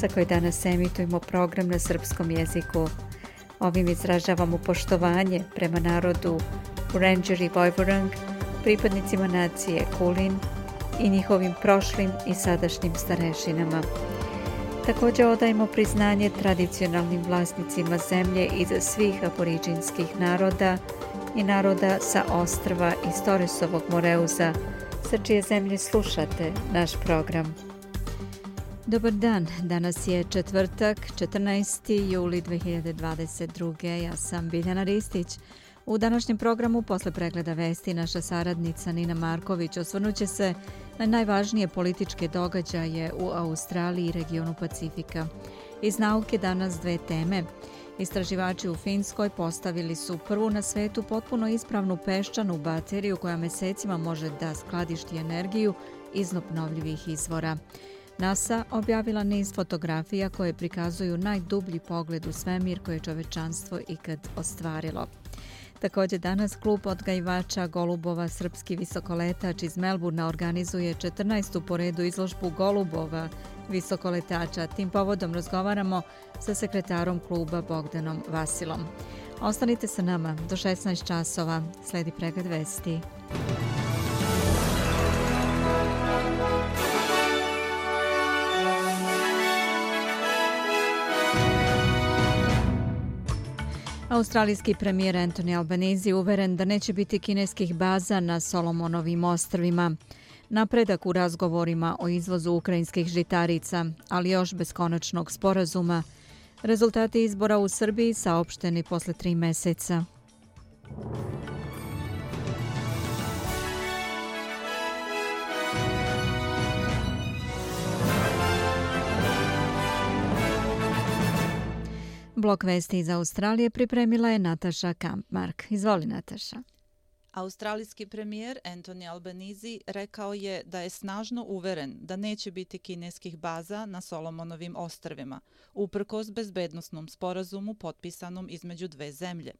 sa koje danas emitujemo program na srpskom jeziku. Ovim izražavamo poštovanje prema narodu Ranger i Vojvorang, pripadnicima nacije Kulin i njihovim prošlim i sadašnjim starešinama. Također odajemo priznanje tradicionalnim vlasnicima zemlje iz svih aboriđinskih naroda i naroda sa ostrva iz Toresovog Moreuza, sa čije zemlje slušate naš program. Dobar dan, danas je četvrtak, 14. juli 2022. Ja sam Biljana Ristić. U današnjem programu posle pregleda vesti naša saradnica Nina Marković osvrnuće se na najvažnije političke događaje u Australiji i regionu Pacifika. Iz nauke danas dve teme. Istraživači u Finskoj postavili su prvu na svetu potpuno ispravnu peščanu bateriju koja mesecima može da skladišti energiju iz obnovljivih izvora. NASA objavila niz fotografija koje prikazuju najdublji pogled u svemir koje je čovečanstvo ikad ostvarilo. Također danas klub odgajivača Golubova Srpski visokoletač iz Melburna organizuje 14. po redu izložbu Golubova visokoletača. Tim povodom razgovaramo sa sekretarom kluba Bogdanom Vasilom. Ostanite sa nama do 16 časova. Sledi pregled vesti. Australijski premijer Anthony Albanese uveren da neće biti kineskih baza na Solomonovim ostrvima. Napredak u razgovorima o izvozu ukrajinskih žitarica, ali još bez konačnog sporazuma. Rezultati izbora u Srbiji saopšteni posle tri meseca. Blok vesti iz Australije pripremila je Nataša Kampmark. Izvoli, Nataša. Australijski premijer Anthony Albanese rekao je da je snažno uveren da neće biti kineskih baza na Solomonovim ostrvima, uprkos bezbednostnom sporazumu potpisanom između dve zemlje.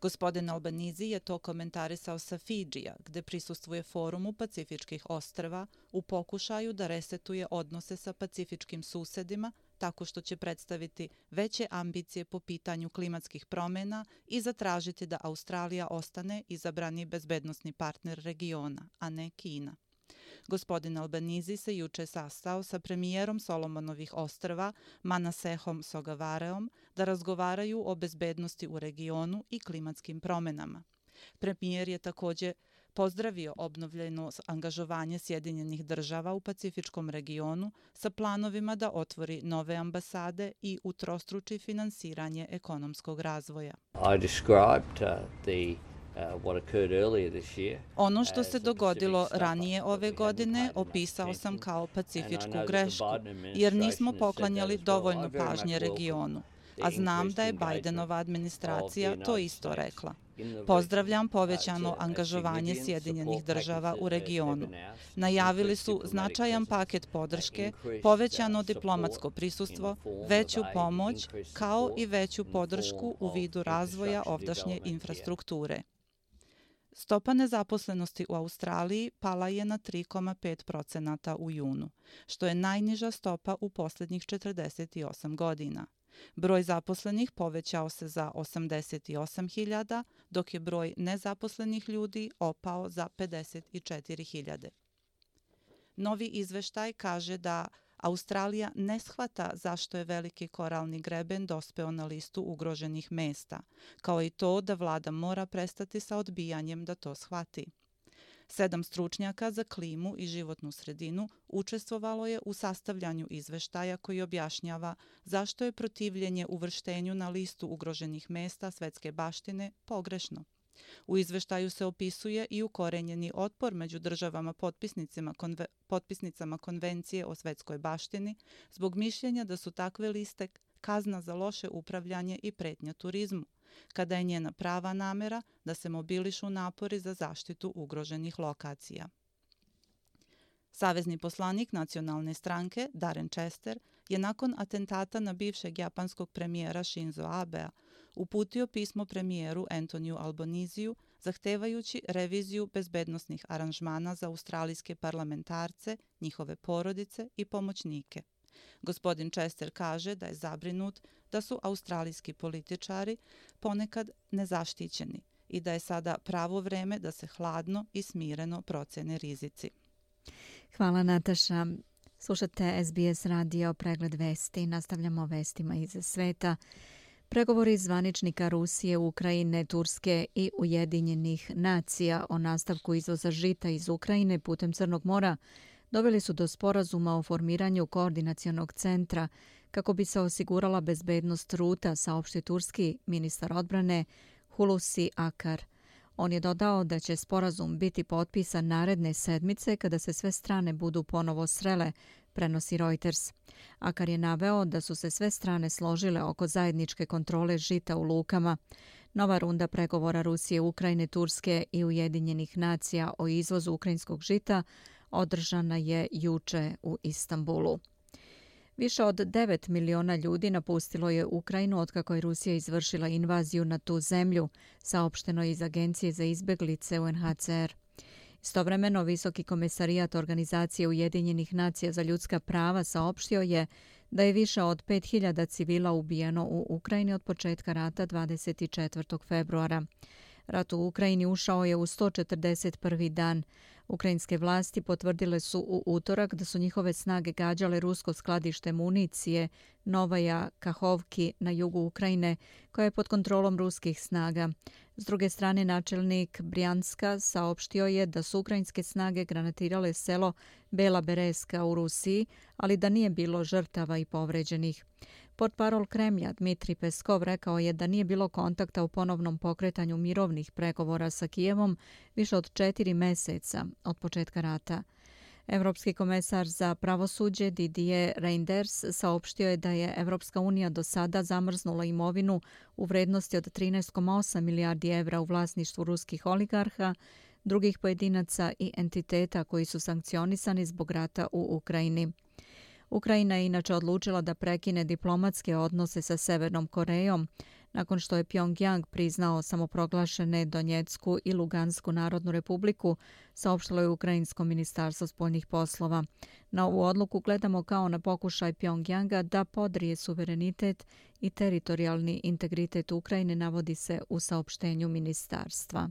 Gospodin Albanizi je to komentarisao sa Fidžija, gde prisustvuje forumu Pacifičkih ostrva u pokušaju da resetuje odnose sa pacifičkim susedima tako što će predstaviti veće ambicije po pitanju klimatskih promjena i zatražiti da Australija ostane izabrani bezbednostni partner regiona, a ne Kina. Gospodin Albanizi se juče sastao sa premijerom Solomonovih ostrva Manasehom Sogavareom da razgovaraju o bezbednosti u regionu i klimatskim promenama. Premijer je također pozdravio obnovljeno angažovanje Sjedinjenih država u Pacifičkom regionu sa planovima da otvori nove ambasade i utrostruči finansiranje ekonomskog razvoja. I described uh, the uh, Ono što se dogodilo ranije ove godine opisao sam kao pacifičku grešku, jer nismo poklanjali dovoljno pažnje regionu, a znam da je Bidenova administracija to isto rekla. Pozdravljam povećano angažovanje Sjedinjenih država u regionu. Najavili su značajan paket podrške, povećano diplomatsko prisustvo, veću pomoć, kao i veću podršku u vidu razvoja ovdašnje infrastrukture. Stopa nezaposlenosti u Australiji pala je na 3,5 u junu, što je najniža stopa u posljednjih 48 godina. Broj zaposlenih povećao se za 88.000, dok je broj nezaposlenih ljudi opao za 54.000. Novi izveštaj kaže da Australija ne shvata zašto je veliki koralni greben dospeo na listu ugroženih mesta, kao i to da vlada mora prestati sa odbijanjem da to shvati. Sedam stručnjaka za klimu i životnu sredinu učestvovalo je u sastavljanju izveštaja koji objašnjava zašto je protivljenje uvrštenju na listu ugroženih mesta svetske baštine pogrešno. U izveštaju se opisuje i ukorenjeni otpor među državama potpisnicama, konve, potpisnicama konvencije o svetskoj baštini zbog mišljenja da su takve liste kazna za loše upravljanje i pretnja turizmu, kada je njena prava namera da se mobilišu napori za zaštitu ugroženih lokacija. Savezni poslanik nacionalne stranke Darren Chester je nakon atentata na bivšeg japanskog premijera Shinzo Abea uputio pismo premijeru Antoniju Albaniziju zahtevajući reviziju bezbednostnih aranžmana za australijske parlamentarce, njihove porodice i pomoćnike. Gospodin Chester kaže da je zabrinut da su australijski političari ponekad nezaštićeni i da je sada pravo vreme da se hladno i smireno procene rizici. Hvala Nataša. Slušate SBS radio pregled vesti. Nastavljamo vestima iz sveta. Pregovori zvaničnika Rusije, Ukrajine, Turske i Ujedinjenih nacija o nastavku izvoza žita iz Ukrajine putem Crnog mora doveli su do sporazuma o formiranju koordinacionog centra kako bi se osigurala bezbednost ruta, saopšti turski ministar odbrane Hulusi Akar. On je dodao da će sporazum biti potpisan naredne sedmice kada se sve strane budu ponovo srele, prenosi Reuters. Akar je naveo da su se sve strane složile oko zajedničke kontrole žita u lukama. Nova runda pregovora Rusije, Ukrajine, Turske i Ujedinjenih nacija o izvozu ukrajinskog žita održana je juče u Istanbulu. Više od 9 miliona ljudi napustilo je Ukrajinu otkako je Rusija izvršila invaziju na tu zemlju, saopšteno iz Agencije za izbeglice UNHCR. Istovremeno, Visoki komisarijat Organizacije Ujedinjenih nacija za ljudska prava saopštio je da je više od 5000 civila ubijeno u Ukrajini od početka rata 24. februara. Rat u Ukrajini ušao je u 141. dan. Ukrajinske vlasti potvrdile su u utorak da su njihove snage gađale rusko skladište municije Novaja Kahovki na jugu Ukrajine, koja je pod kontrolom ruskih snaga. S druge strane, načelnik Brjanska saopštio je da su ukrajinske snage granatirale selo Bela Bereska u Rusiji, ali da nije bilo žrtava i povređenih. Port parol Kremlja Dmitri Peskov rekao je da nije bilo kontakta u ponovnom pokretanju mirovnih pregovora sa Kijevom više od četiri meseca od početka rata. Evropski komesar za pravosuđe Didier Reinders saopštio je da je Evropska unija do sada zamrznula imovinu u vrednosti od 13,8 milijardi evra u vlasništvu ruskih oligarha, drugih pojedinaca i entiteta koji su sankcionisani zbog rata u Ukrajini. Ukrajina je inače odlučila da prekine diplomatske odnose sa Severnom Korejom nakon što je Pyongyang priznao samoproglašene Donjecku i Lugansku narodnu republiku, saopštilo je Ukrajinsko ministarstvo spoljnih poslova. Na ovu odluku gledamo kao na pokušaj Pyongyanga da podrije suverenitet i teritorijalni integritet Ukrajine, navodi se u saopštenju ministarstva.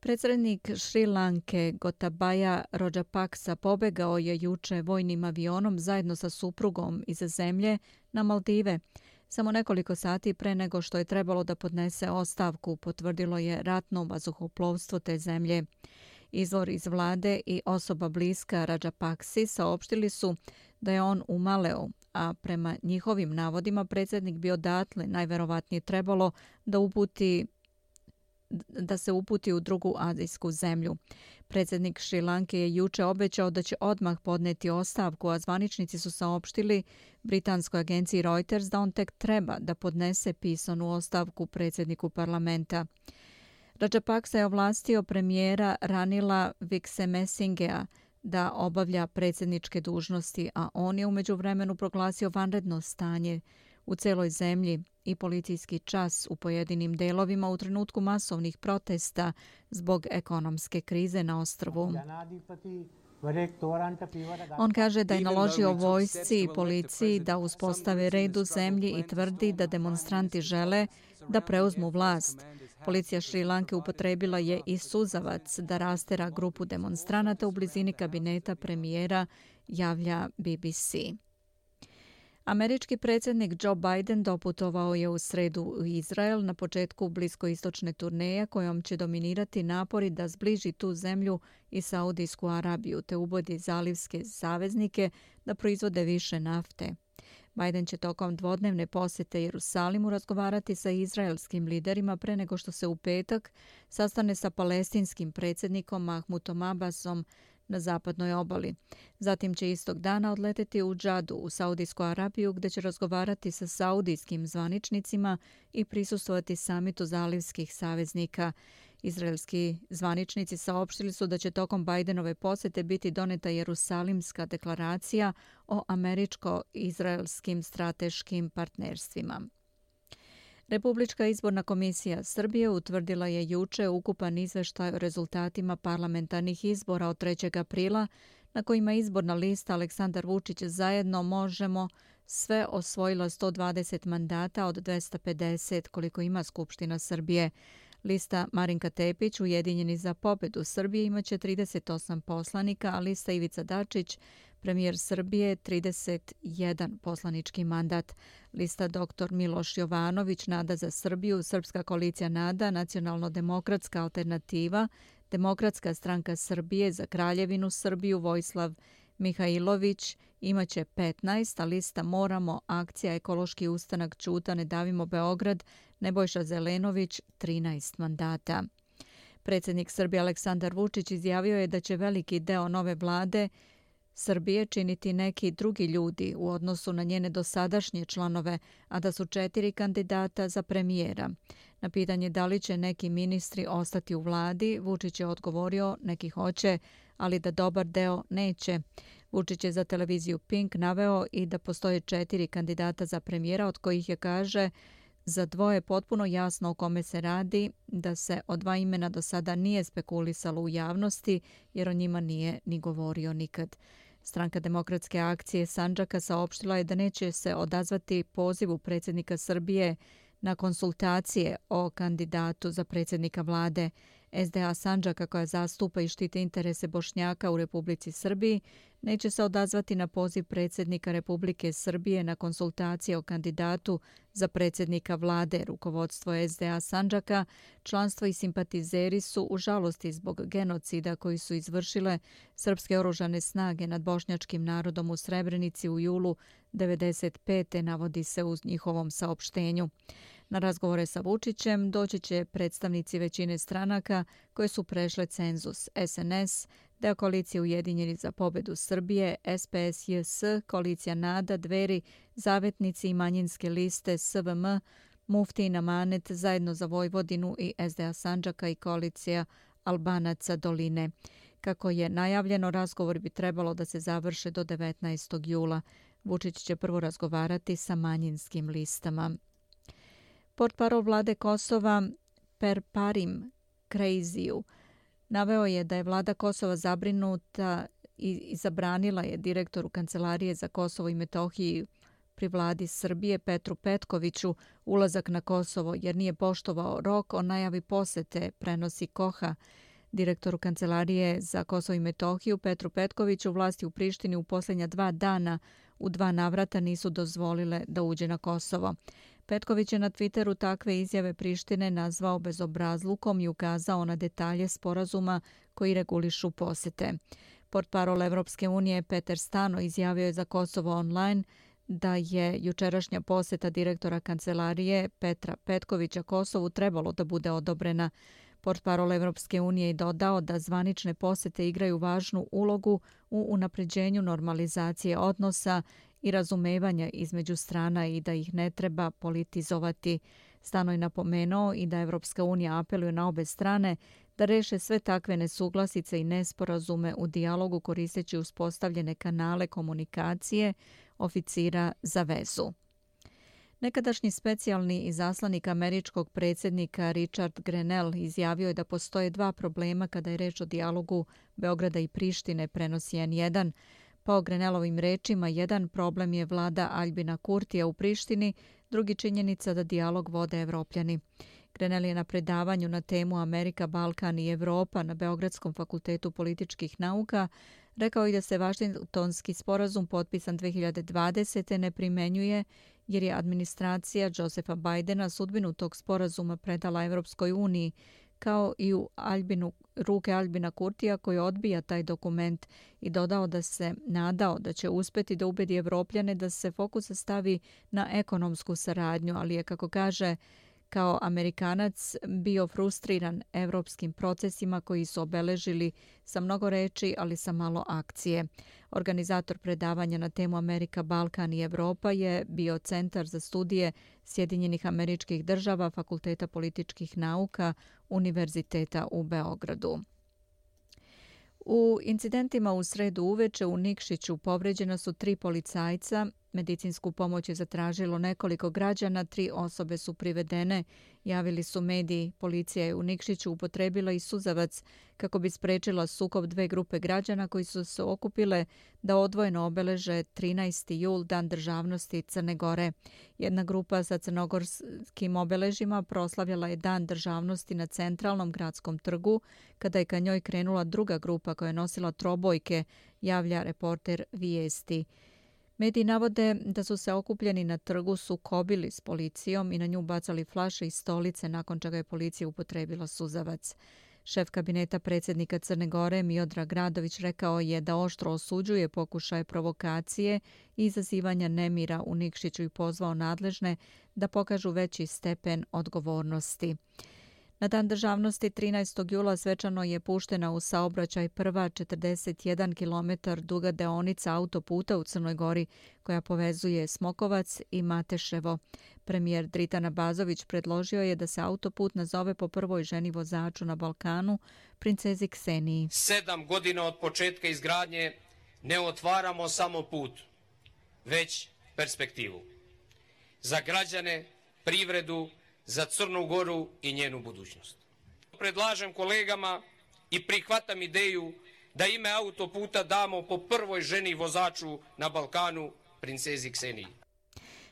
Predsrednik Šri Lanke Gotabaya Rođapaksa pobegao je juče vojnim avionom zajedno sa suprugom iz zemlje na Maldive. Samo nekoliko sati pre nego što je trebalo da podnese ostavku, potvrdilo je ratno vazuhoplovstvo te zemlje. Izvor iz vlade i osoba bliska Rajapaksi saopštili su da je on u a prema njihovim navodima predsjednik bi odatle najverovatnije trebalo da uputi da se uputi u drugu azijsku zemlju. Predsjednik Šrilanke je juče obećao da će odmah podneti ostavku, a zvaničnici su saopštili britanskoj agenciji Reuters da on tek treba da podnese pisanu ostavku predsjedniku parlamenta. Rajapaksa je ovlastio premijera Ranila Viksemesingea da obavlja predsjedničke dužnosti, a on je umeđu vremenu proglasio vanredno stanje u celoj zemlji i policijski čas u pojedinim delovima u trenutku masovnih protesta zbog ekonomske krize na ostrovu. On kaže da je naložio vojsci i policiji da uspostave red u zemlji i tvrdi da demonstranti žele da preuzmu vlast. Policija Šrilanke upotrebila je i suzavac da rastera grupu demonstranata u blizini kabineta premijera, javlja BBC. Američki predsjednik Joe Biden doputovao je u sredu u Izrael na početku bliskoistočne turneje kojom će dominirati napori da zbliži tu zemlju i Saudijsku Arabiju te ubodi zalivske saveznike da proizvode više nafte. Biden će tokom dvodnevne posjete Jerusalimu razgovarati sa izraelskim liderima pre nego što se u petak sastane sa palestinskim predsjednikom Mahmutom Abbasom na zapadnoj obali. Zatim će istog dana odleteti u Džadu u Saudijsku Arabiju gdje će razgovarati sa saudijskim zvaničnicima i prisustovati samitu zalivskih saveznika. Izraelski zvaničnici saopštili su da će tokom Bajdenove posete biti doneta Jerusalimska deklaracija o američko-izraelskim strateškim partnerstvima. Republička izborna komisija Srbije utvrdila je juče ukupan izveštaj o rezultatima parlamentarnih izbora od 3. aprila na kojima izborna lista Aleksandar Vučić zajedno možemo sve osvojila 120 mandata od 250 koliko ima Skupština Srbije. Lista Marinka Tepić, Ujedinjeni za pobedu Srbije, imaće 38 poslanika, a lista Ivica Dačić, premijer Srbije, 31 poslanički mandat. Lista dr. Miloš Jovanović, Nada za Srbiju, Srpska koalicija Nada, Nacionalno-demokratska alternativa, Demokratska stranka Srbije za Kraljevinu Srbiju, Vojslav Mihajlović imaće 15, a lista Moramo, akcija Ekološki ustanak Čuta, Ne davimo Beograd, Nebojša Zelenović 13 mandata. Predsjednik Srbije Aleksandar Vučić izjavio je da će veliki deo nove vlade Srbije činiti neki drugi ljudi u odnosu na njene dosadašnje članove, a da su četiri kandidata za premijera. Na pitanje da li će neki ministri ostati u vladi, Vučić je odgovorio neki hoće, ali da dobar deo neće. Vučić je za televiziju Pink naveo i da postoje četiri kandidata za premijera, od kojih je kaže za dvoje potpuno jasno o kome se radi, da se o dva imena do sada nije spekulisalo u javnosti, jer o njima nije ni govorio nikad. Stranka demokratske akcije Sanđaka saopštila je da neće se odazvati pozivu predsjednika Srbije na konsultacije o kandidatu za predsjednika vlade. SDA Sanđaka koja zastupa i štite interese Bošnjaka u Republici Srbiji neće se odazvati na poziv predsjednika Republike Srbije na konsultacije o kandidatu za predsjednika vlade. Rukovodstvo SDA Sanđaka, članstvo i simpatizeri su u žalosti zbog genocida koji su izvršile srpske oružane snage nad bošnjačkim narodom u Srebrenici u julu 95. navodi se u njihovom saopštenju. Na razgovore sa Vučićem doći će predstavnici većine stranaka koje su prešle cenzus SNS, deo koalicije Ujedinjeni za pobedu Srbije, SPS-JS, koalicija NADA, Dveri, Zavetnici i manjinske liste SVM, Mufti i Namanet zajedno za Vojvodinu i SDA Sanđaka i koalicija Albanaca Doline. Kako je najavljeno, razgovor bi trebalo da se završe do 19. jula. Vučić će prvo razgovarati sa manjinskim listama. Port parol vlade Kosova Per Parim Krejziju naveo je da je vlada Kosova zabrinuta i zabranila je direktoru Kancelarije za Kosovo i Metohiju pri vladi Srbije Petru Petkoviću ulazak na Kosovo jer nije poštovao rok o najavi posete prenosi Koha. Direktoru Kancelarije za Kosovo i Metohiju Petru Petkoviću vlasti u Prištini u posljednja dva dana u dva navrata nisu dozvolile da uđe na Kosovo. Petković je na Twitteru takve izjave Prištine nazvao bezobrazlukom i ukazao na detalje sporazuma koji regulišu posete. Portparol Evropske unije Peter Stano izjavio je za Kosovo online da je jučerašnja poseta direktora kancelarije Petra Petkovića Kosovu trebalo da bude odobrena. Port parol Evropske unije je dodao da zvanične posete igraju važnu ulogu u unapređenju normalizacije odnosa i razumevanja između strana i da ih ne treba politizovati. Stano je napomenuo i da Evropska unija apeluje na obe strane da reše sve takve nesuglasice i nesporazume u dijalogu koristeći uspostavljene kanale komunikacije oficira za vezu. Nekadašnji specijalni izaslanik američkog predsjednika Richard Grenell izjavio je da postoje dva problema kada je reč o dijalogu Beograda i Prištine, prenosi N1. Po Grenelovim rečima, jedan problem je vlada Albina Kurtija u Prištini, drugi činjenica da dijalog vode Evropljani. Grenell je na predavanju na temu Amerika, Balkan i Evropa na Beogradskom fakultetu političkih nauka rekao i da se Vašingtonski sporazum potpisan 2020. ne primenjuje jer je administracija Josefa Bajdena sudbinu tog sporazuma predala Evropskoj uniji kao i u Albinu, ruke Albina Kurtija koji odbija taj dokument i dodao da se nadao da će uspeti da ubedi Evropljane da se fokus stavi na ekonomsku saradnju, ali je, kako kaže, kao Amerikanac bio frustriran evropskim procesima koji su obeležili sa mnogo reči, ali sa malo akcije. Organizator predavanja na temu Amerika, Balkan i Evropa je bio Centar za studije Sjedinjenih američkih država Fakulteta političkih nauka Univerziteta u Beogradu. U incidentima u sredu uveče u Nikšiću povređena su tri policajca Medicinsku pomoć je zatražilo nekoliko građana, tri osobe su privedene, javili su mediji. Policija je u Nikšiću upotrebila i suzavac kako bi sprečila sukob dve grupe građana koji su se okupile da odvojeno obeleže 13. jul, dan državnosti Crne Gore. Jedna grupa sa crnogorskim obeležima proslavljala je dan državnosti na centralnom gradskom trgu, kada je ka njoj krenula druga grupa koja je nosila trobojke, javlja reporter Vijesti. Mediji navode da su se okupljeni na trgu sukobili s policijom i na nju bacali flaše i stolice nakon čega je policija upotrebila suzavac. Šef kabineta predsjednika Crne Gore Miodra Gradović rekao je da oštro osuđuje pokušaje provokacije i izazivanja nemira u Nikšiću i pozvao nadležne da pokažu veći stepen odgovornosti. Na dan državnosti 13. jula svečano je puštena u saobraćaj prva 41 km duga deonica autoputa u Crnoj Gori koja povezuje Smokovac i Mateševo. Premijer Dritana Bazović predložio je da se autoput nazove po prvoj ženi vozaču na Balkanu, princezi Kseniji. Sedam godina od početka izgradnje ne otvaramo samo put, već perspektivu. Za građane, privredu, za Crnu Goru i njenu budućnost. Predlažem kolegama i prihvatam ideju da ime autoputa damo po prvoj ženi vozaču na Balkanu, princezi Kseniji.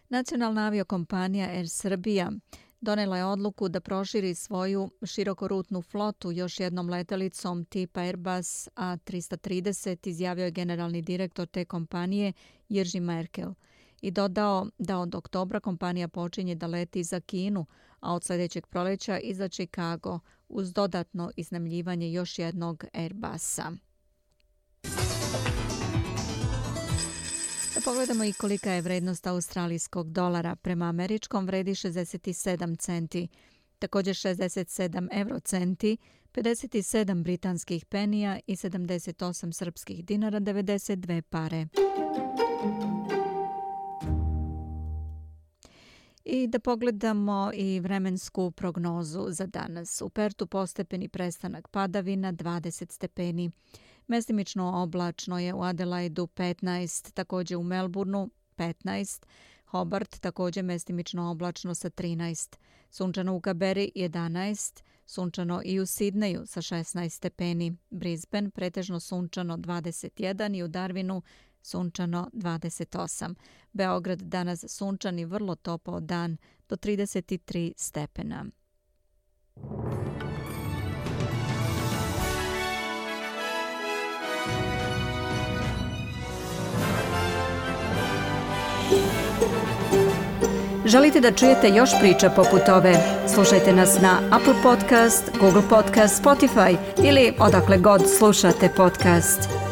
Nacionalna aviokompanija Air Srbija donela je odluku da proširi svoju širokorutnu flotu još jednom letelicom tipa Airbus A330, izjavio je generalni direktor te kompanije Jerži Merkel i dodao da od oktobra kompanija počinje da leti za Kinu, a od sljedećeg proleća i za Chicago uz dodatno iznamljivanje još jednog Airbusa. Da pogledamo i kolika je vrednost australijskog dolara. Prema američkom vredi 67 centi, također 67 eurocenti, 57 britanskih penija i 78 srpskih dinara 92 pare. I da pogledamo i vremensku prognozu za danas. U Pertu postepeni prestanak padavina 20 stepeni. Mestimično oblačno je u Adelaidu 15, također u Melbourneu 15, Hobart također mestimično oblačno sa 13, sunčano u Gaberi 11, sunčano i u Sidneju sa 16 stepeni, Brisbane pretežno sunčano 21 i u Darwinu sunčano 28. Beograd danas sunčan i vrlo topao dan do 33 stepena. Želite da čujete još priča poput ove? Slušajte nas na Apple Podcast, Google Podcast, Spotify ili odakle god slušate podcast.